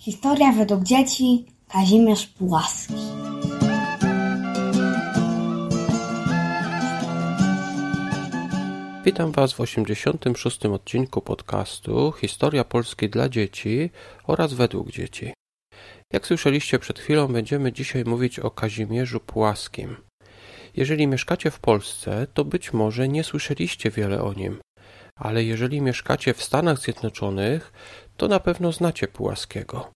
Historia według dzieci Kazimierz Pułaski. Witam Was w 86. odcinku podcastu Historia Polski dla dzieci oraz według dzieci. Jak słyszeliście przed chwilą, będziemy dzisiaj mówić o Kazimierzu Pułaskim. Jeżeli mieszkacie w Polsce, to być może nie słyszeliście wiele o nim, ale jeżeli mieszkacie w Stanach Zjednoczonych, to na pewno znacie Pułaskiego.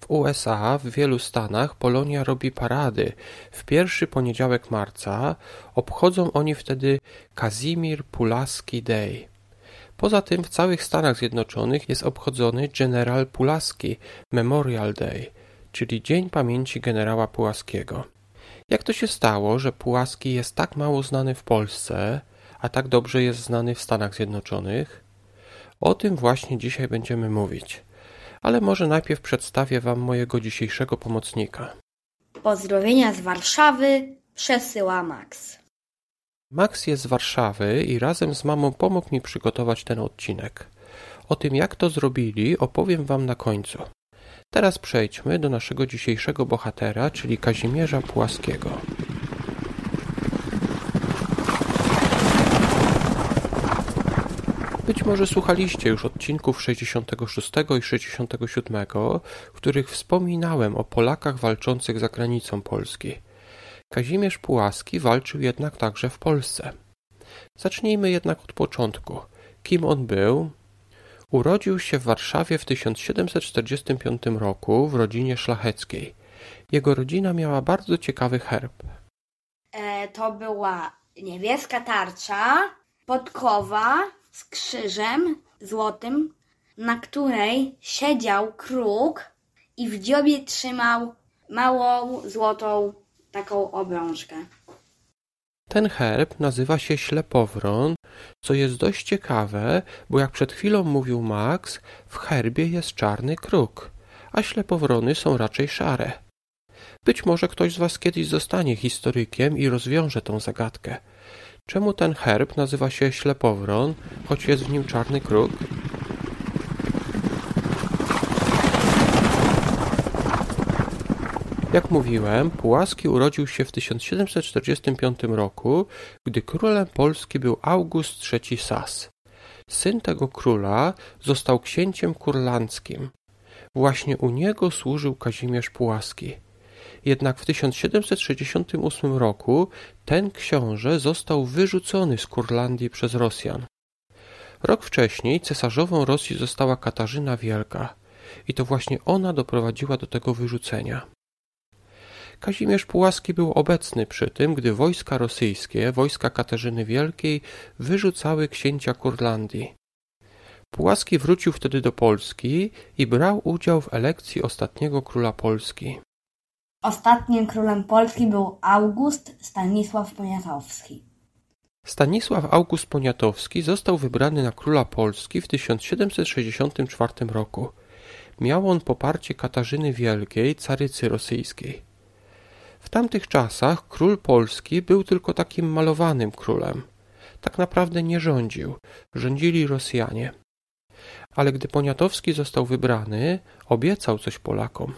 W USA w wielu stanach Polonia robi parady. W pierwszy poniedziałek marca obchodzą oni wtedy Kazimir Pulaski Day. Poza tym w całych Stanach Zjednoczonych jest obchodzony General Pulaski Memorial Day, czyli Dzień Pamięci Generała Pułaskiego. Jak to się stało, że Pułaski jest tak mało znany w Polsce, a tak dobrze jest znany w Stanach Zjednoczonych? O tym właśnie dzisiaj będziemy mówić. Ale może najpierw przedstawię Wam mojego dzisiejszego pomocnika. Pozdrowienia z Warszawy przesyła Max. Max jest z Warszawy i razem z mamą pomógł mi przygotować ten odcinek. O tym, jak to zrobili, opowiem Wam na końcu. Teraz przejdźmy do naszego dzisiejszego bohatera, czyli Kazimierza Płaskiego. Może słuchaliście już odcinków 66 i 67, w których wspominałem o Polakach walczących za granicą Polski. Kazimierz Pułaski walczył jednak także w Polsce. Zacznijmy jednak od początku. Kim on był? Urodził się w Warszawie w 1745 roku w rodzinie szlacheckiej. Jego rodzina miała bardzo ciekawy herb. E, to była niebieska tarcza, podkowa z krzyżem złotym, na której siedział kruk i w dziobie trzymał małą złotą taką obrączkę. Ten herb nazywa się ślepowron, co jest dość ciekawe, bo jak przed chwilą mówił Max, w herbie jest czarny kruk, a ślepowrony są raczej szare. Być może ktoś z Was kiedyś zostanie historykiem i rozwiąże tą zagadkę. Czemu ten herb nazywa się ślepowron, choć jest w nim czarny kruk? Jak mówiłem, Pułaski urodził się w 1745 roku, gdy królem Polski był August III Sas. Syn tego króla został księciem kurlandzkim. Właśnie u niego służył Kazimierz Pułaski. Jednak w 1768 roku ten książę został wyrzucony z Kurlandii przez Rosjan. Rok wcześniej cesarzową Rosji została Katarzyna Wielka i to właśnie ona doprowadziła do tego wyrzucenia. Kazimierz Pułaski był obecny przy tym, gdy wojska rosyjskie, wojska Katarzyny Wielkiej, wyrzucały księcia Kurlandii. Pułaski wrócił wtedy do Polski i brał udział w elekcji ostatniego króla Polski. Ostatnim królem Polski był August Stanisław Poniatowski. Stanisław August Poniatowski został wybrany na króla Polski w 1764 roku. Miał on poparcie Katarzyny Wielkiej, carycy rosyjskiej. W tamtych czasach król Polski był tylko takim malowanym królem. Tak naprawdę nie rządził, rządzili Rosjanie. Ale gdy Poniatowski został wybrany, obiecał coś Polakom.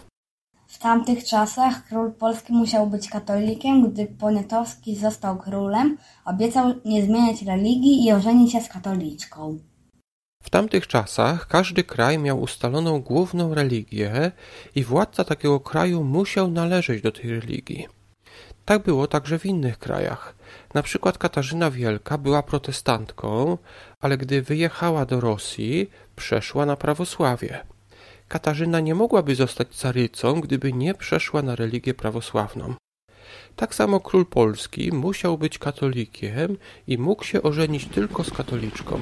W tamtych czasach król Polski musiał być katolikiem, gdy Poniatowski został królem, obiecał nie zmieniać religii i ożenić się z katoliczką. W tamtych czasach każdy kraj miał ustaloną główną religię i władca takiego kraju musiał należeć do tej religii. Tak było także w innych krajach. Na przykład Katarzyna Wielka była protestantką, ale gdy wyjechała do Rosji, przeszła na prawosławie. Katarzyna nie mogłaby zostać carycą, gdyby nie przeszła na religię prawosławną. Tak samo król Polski musiał być katolikiem i mógł się ożenić tylko z katoliczką.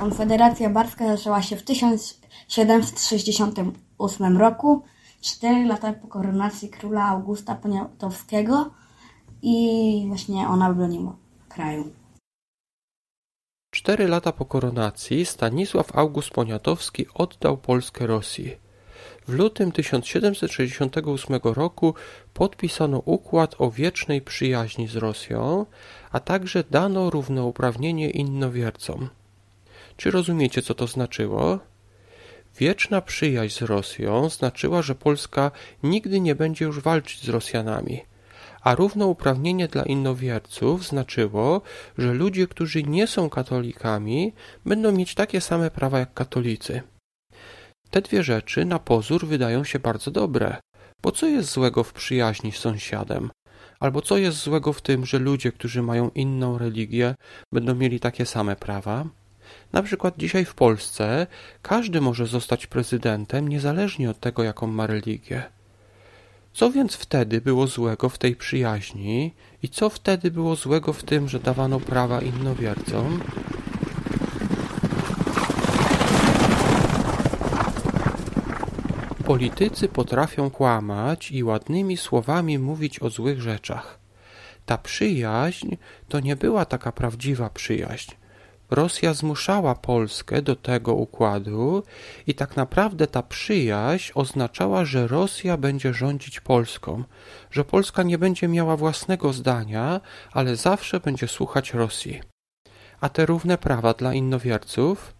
Konfederacja Barska zaczęła się w 1768 roku, cztery lata po koronacji króla Augusta Poniatowskiego i właśnie ona broniła kraju. Cztery lata po koronacji Stanisław August Poniatowski oddał Polskę Rosji. w lutym 1768 roku podpisano układ o wiecznej przyjaźni z Rosją, a także dano równouprawnienie innowiercom. Czy rozumiecie, co to znaczyło? Wieczna przyjaźń z Rosją znaczyła, że Polska nigdy nie będzie już walczyć z Rosjanami, a równouprawnienie dla innowierców znaczyło, że ludzie, którzy nie są katolikami, będą mieć takie same prawa jak katolicy. Te dwie rzeczy na pozór wydają się bardzo dobre, bo co jest złego w przyjaźni z sąsiadem? Albo co jest złego w tym, że ludzie, którzy mają inną religię, będą mieli takie same prawa? Na przykład dzisiaj w Polsce każdy może zostać prezydentem niezależnie od tego, jaką ma religię. Co więc wtedy było złego w tej przyjaźni i co wtedy było złego w tym, że dawano prawa innowiercom? Politycy potrafią kłamać i ładnymi słowami mówić o złych rzeczach. Ta przyjaźń to nie była taka prawdziwa przyjaźń. Rosja zmuszała Polskę do tego układu i tak naprawdę ta przyjaźń oznaczała, że Rosja będzie rządzić Polską, że Polska nie będzie miała własnego zdania, ale zawsze będzie słuchać Rosji. A te równe prawa dla innowierców?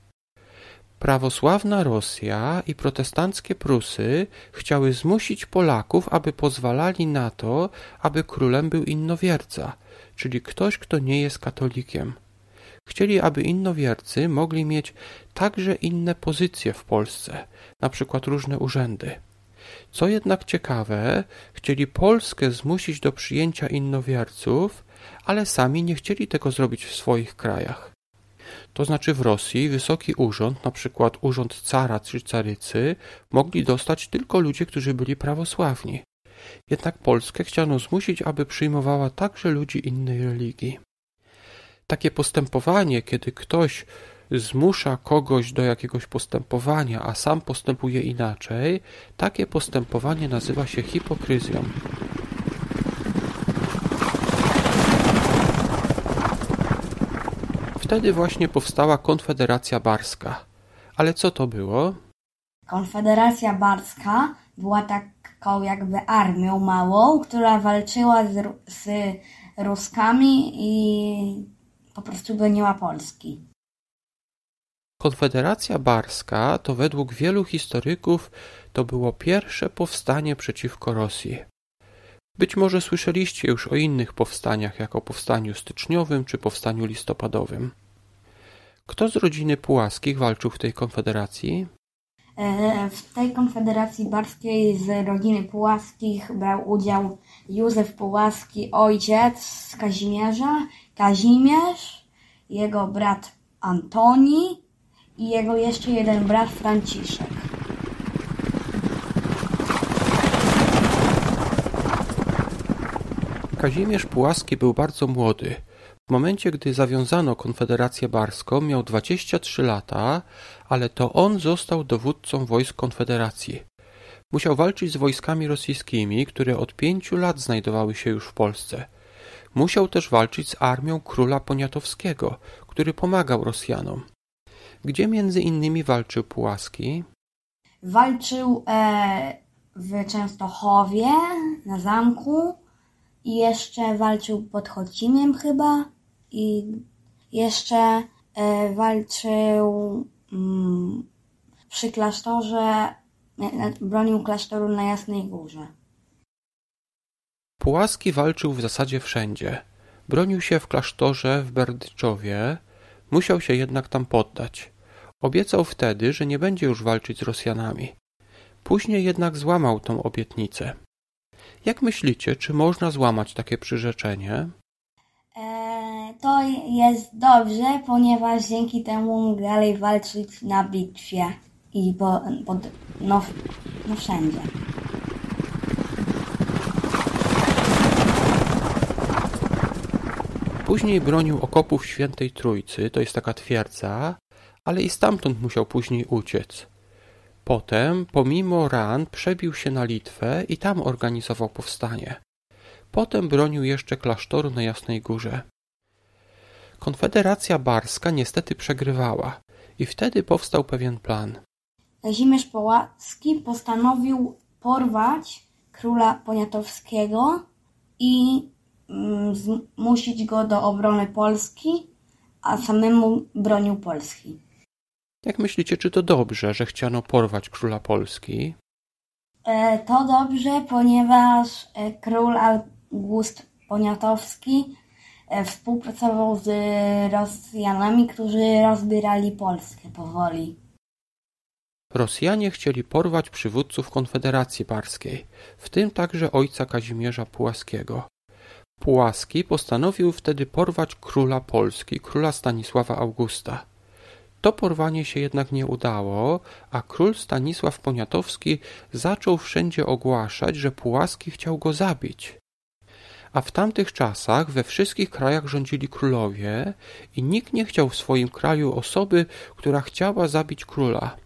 Prawosławna Rosja i protestanckie Prusy chciały zmusić Polaków, aby pozwalali na to, aby królem był innowierca, czyli ktoś, kto nie jest katolikiem. Chcieli, aby innowiercy mogli mieć także inne pozycje w Polsce, na przykład różne urzędy. Co jednak ciekawe, chcieli Polskę zmusić do przyjęcia innowierców, ale sami nie chcieli tego zrobić w swoich krajach. To znaczy w Rosji wysoki urząd, na przykład urząd cara czy carycy, mogli dostać tylko ludzie, którzy byli prawosławni. Jednak Polskę chciano zmusić, aby przyjmowała także ludzi innej religii. Takie postępowanie, kiedy ktoś zmusza kogoś do jakiegoś postępowania, a sam postępuje inaczej, takie postępowanie nazywa się hipokryzją. Wtedy właśnie powstała Konfederacja Barska. Ale co to było? Konfederacja Barska była taką jakby armią małą, która walczyła z, z Ruskami i po prostu broniła Polski. Konfederacja Barska to według wielu historyków to było pierwsze powstanie przeciwko Rosji. Być może słyszeliście już o innych powstaniach, jak o powstaniu styczniowym czy powstaniu listopadowym. Kto z rodziny Pułaskich walczył w tej konfederacji? E, w tej konfederacji barskiej z rodziny Pułaskich brał udział Józef Pułaski, ojciec Kazimierza, Kazimierz, jego brat Antoni i jego jeszcze jeden brat Franciszek. Kazimierz Pułaski był bardzo młody. W momencie, gdy zawiązano Konfederację Barską, miał 23 lata, ale to on został dowódcą wojsk Konfederacji. Musiał walczyć z wojskami rosyjskimi, które od pięciu lat znajdowały się już w Polsce. Musiał też walczyć z armią króla Poniatowskiego, który pomagał Rosjanom. Gdzie między innymi walczył Pułaski? Walczył e, w Częstochowie, na zamku i jeszcze walczył pod Chocimiem chyba i jeszcze e, walczył mm, przy klasztorze, bronił klasztoru na Jasnej Górze. Pułaski walczył w zasadzie wszędzie. Bronił się w klasztorze w Berdyczowie, musiał się jednak tam poddać. Obiecał wtedy, że nie będzie już walczyć z Rosjanami. Później jednak złamał tą obietnicę. Jak myślicie, czy można złamać takie przyrzeczenie? E, to jest dobrze, ponieważ dzięki temu mógł dalej walczyć na bitwie i po, pod, no, no wszędzie. Później bronił okopów Świętej Trójcy, to jest taka twierdza, ale i stamtąd musiał później uciec. Potem, pomimo ran, przebił się na Litwę i tam organizował powstanie. Potem bronił jeszcze klasztoru na Jasnej Górze. Konfederacja Barska niestety przegrywała i wtedy powstał pewien plan. Kazimierz Połaski postanowił porwać króla poniatowskiego i mm, zmusić go do obrony Polski, a samemu bronił Polski. Jak myślicie, czy to dobrze, że chciano porwać króla Polski? E, to dobrze, ponieważ e, król August Poniatowski współpracował z Rosjanami, którzy rozbierali Polskę powoli. Rosjanie chcieli porwać przywódców Konfederacji Barskiej, w tym także ojca Kazimierza Pułaskiego. Pułaski postanowił wtedy porwać króla Polski, króla Stanisława Augusta. To porwanie się jednak nie udało, a król Stanisław Poniatowski zaczął wszędzie ogłaszać, że Pułaski chciał go zabić. A w tamtych czasach we wszystkich krajach rządzili królowie i nikt nie chciał w swoim kraju osoby, która chciała zabić króla.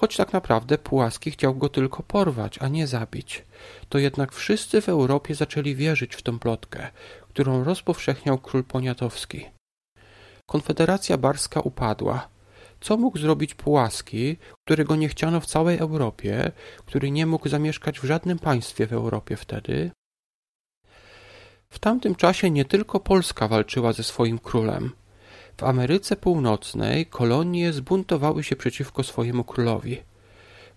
Choć tak naprawdę Pułaski chciał go tylko porwać, a nie zabić, to jednak wszyscy w Europie zaczęli wierzyć w tę plotkę, którą rozpowszechniał król Poniatowski. Konfederacja Barska upadła. Co mógł zrobić Pułaski, którego nie chciano w całej Europie, który nie mógł zamieszkać w żadnym państwie w Europie wtedy? W tamtym czasie nie tylko Polska walczyła ze swoim królem. W Ameryce Północnej kolonie zbuntowały się przeciwko swojemu królowi.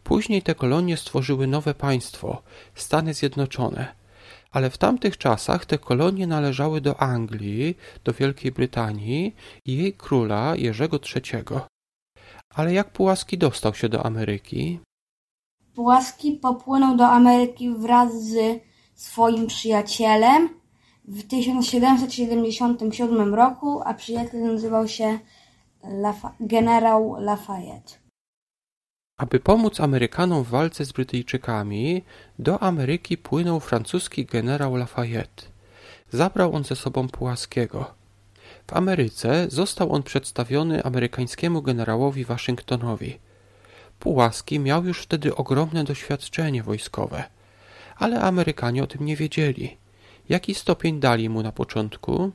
Później te kolonie stworzyły nowe państwo Stany Zjednoczone. Ale w tamtych czasach te kolonie należały do Anglii, do Wielkiej Brytanii i jej króla Jerzego III. Ale jak Pułaski dostał się do Ameryki? Pułaski popłynął do Ameryki wraz z swoim przyjacielem w 1777 roku, a przyjaciel nazywał się generał Lafayette. Aby pomóc Amerykanom w walce z Brytyjczykami, do Ameryki płynął francuski generał Lafayette. Zabrał on ze sobą Pułaskiego. W Ameryce został on przedstawiony amerykańskiemu generałowi Waszyngtonowi. Pułaski miał już wtedy ogromne doświadczenie wojskowe, ale Amerykanie o tym nie wiedzieli. Jaki stopień dali mu na początku?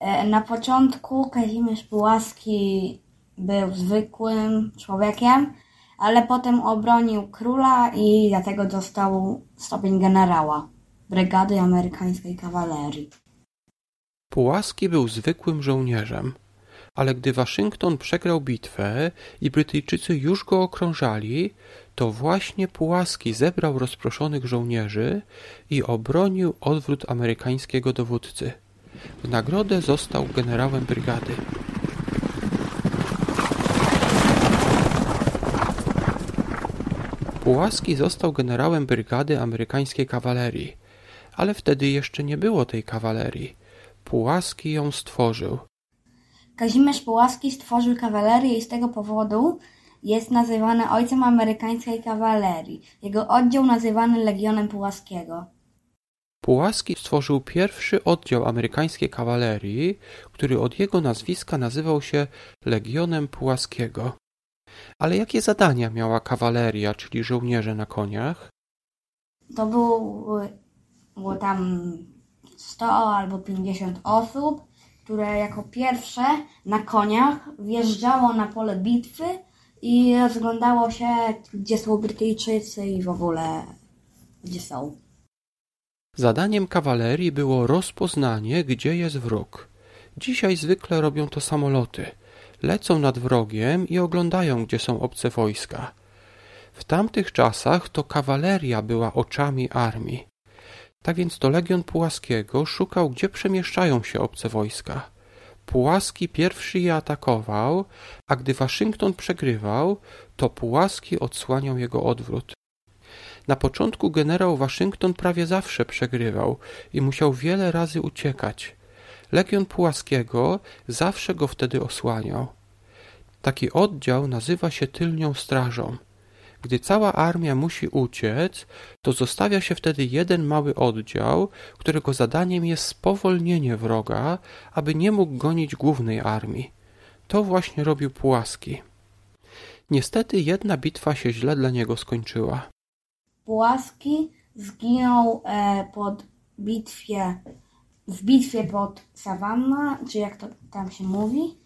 E, na początku Kazimierz Pułaski był zwykłym człowiekiem, ale potem obronił króla i dlatego dostał stopień generała brygady amerykańskiej kawalerii. Pułaski był zwykłym żołnierzem, ale gdy Waszyngton przegrał bitwę i Brytyjczycy już go okrążali, to właśnie Pułaski zebrał rozproszonych żołnierzy i obronił odwrót amerykańskiego dowódcy. W nagrodę został generałem brygady. Pułaski został generałem brygady amerykańskiej kawalerii, ale wtedy jeszcze nie było tej kawalerii. Pułaski ją stworzył. Kazimierz Pułaski stworzył kawalerię i z tego powodu jest nazywany ojcem amerykańskiej kawalerii. Jego oddział nazywany Legionem Pułaskiego. Pułaski stworzył pierwszy oddział amerykańskiej kawalerii, który od jego nazwiska nazywał się Legionem Pułaskiego. Ale jakie zadania miała kawaleria, czyli żołnierze na koniach? To było, było tam 100 albo 50 osób, które jako pierwsze na koniach wjeżdżało na pole bitwy i rozglądało się, gdzie są Brytyjczycy i w ogóle gdzie są. Zadaniem kawalerii było rozpoznanie, gdzie jest wróg. Dzisiaj zwykle robią to samoloty – lecą nad wrogiem i oglądają, gdzie są obce wojska. W tamtych czasach to kawaleria była oczami armii. Tak więc to legion Pułaskiego szukał, gdzie przemieszczają się obce wojska. Pułaski pierwszy je atakował, a gdy Waszyngton przegrywał, to Pułaski odsłaniał jego odwrót. Na początku generał Waszyngton prawie zawsze przegrywał i musiał wiele razy uciekać. Legion Pułaskiego zawsze go wtedy osłaniał. Taki oddział nazywa się tylnią strażą. Gdy cała armia musi uciec, to zostawia się wtedy jeden mały oddział, którego zadaniem jest spowolnienie wroga, aby nie mógł gonić głównej armii. To właśnie robił Pułaski. Niestety jedna bitwa się źle dla niego skończyła. Pułaski zginął e, pod bitwie w bitwie pod Savanna, czy jak to tam się mówi,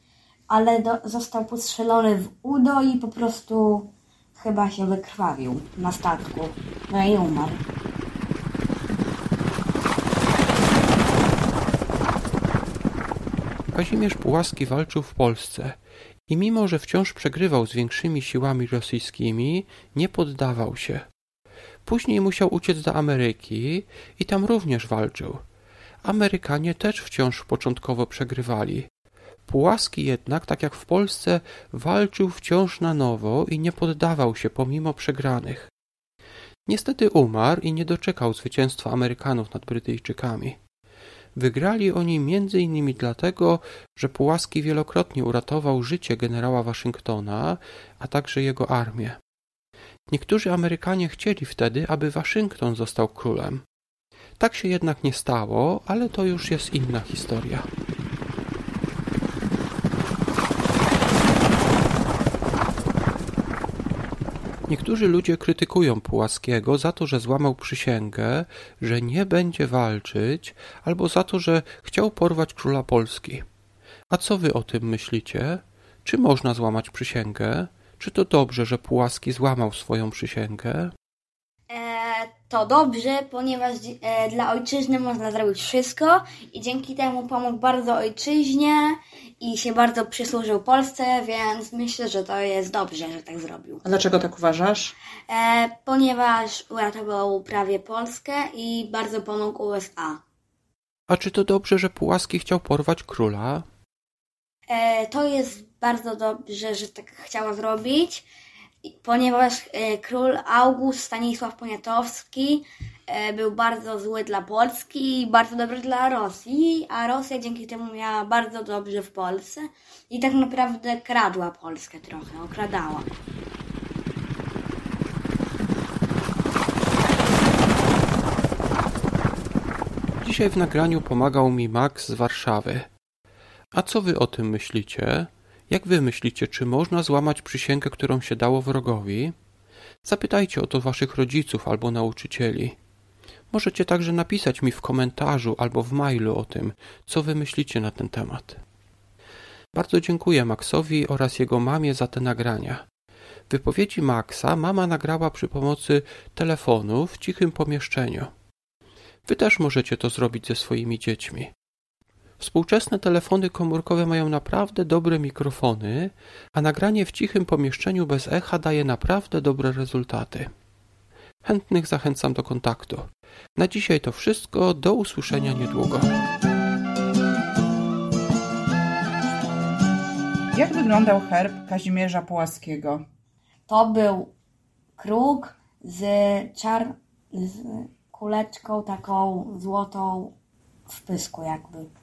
ale do, został postrzelony w udo i po prostu chyba się wykrwawił na statku. No i umarł. Kazimierz Pułaski walczył w Polsce i mimo, że wciąż przegrywał z większymi siłami rosyjskimi, nie poddawał się. Później musiał uciec do Ameryki i tam również walczył. Amerykanie też wciąż początkowo przegrywali. Pułaski jednak, tak jak w Polsce, walczył wciąż na nowo i nie poddawał się pomimo przegranych. Niestety umarł i nie doczekał zwycięstwa Amerykanów nad Brytyjczykami. Wygrali oni między innymi dlatego, że Pułaski wielokrotnie uratował życie generała Waszyngtona, a także jego armię. Niektórzy Amerykanie chcieli wtedy, aby Waszyngton został królem. Tak się jednak nie stało, ale to już jest inna historia. Niektórzy ludzie krytykują Pułaskiego za to, że złamał przysięgę, że nie będzie walczyć, albo za to, że chciał porwać króla Polski. A co wy o tym myślicie? Czy można złamać przysięgę? Czy to dobrze, że Pułaski złamał swoją przysięgę? To dobrze, ponieważ e, dla ojczyzny można zrobić wszystko i dzięki temu pomógł bardzo ojczyźnie i się bardzo przysłużył Polsce, więc myślę, że to jest dobrze, że tak zrobił. A dlaczego tak uważasz? E, ponieważ uratował prawie Polskę i bardzo pomógł USA. A czy to dobrze, że Pułaski chciał porwać króla? E, to jest bardzo dobrze, że tak chciała zrobić, ponieważ e, król August Stanisław Poniatowski e, był bardzo zły dla Polski i bardzo dobry dla Rosji, a Rosja dzięki temu miała bardzo dobrze w Polsce i tak naprawdę kradła Polskę trochę, okradała. Dzisiaj w nagraniu pomagał mi Max z Warszawy. A co wy o tym myślicie? Jak wy myślicie, czy można złamać przysięgę, którą się dało wrogowi? Zapytajcie o to waszych rodziców albo nauczycieli. Możecie także napisać mi w komentarzu albo w mailu o tym, co wy myślicie na ten temat. Bardzo dziękuję Maxowi oraz jego mamie za te nagrania. Wypowiedzi Maxa mama nagrała przy pomocy telefonu w cichym pomieszczeniu. Wy też możecie to zrobić ze swoimi dziećmi. Współczesne telefony komórkowe mają naprawdę dobre mikrofony, a nagranie w cichym pomieszczeniu bez echa daje naprawdę dobre rezultaty. Chętnych zachęcam do kontaktu. Na dzisiaj to wszystko. Do usłyszenia niedługo. Jak wyglądał herb Kazimierza Pułaskiego? To był kruk z, czar... z kuleczką taką złotą w pysku jakby.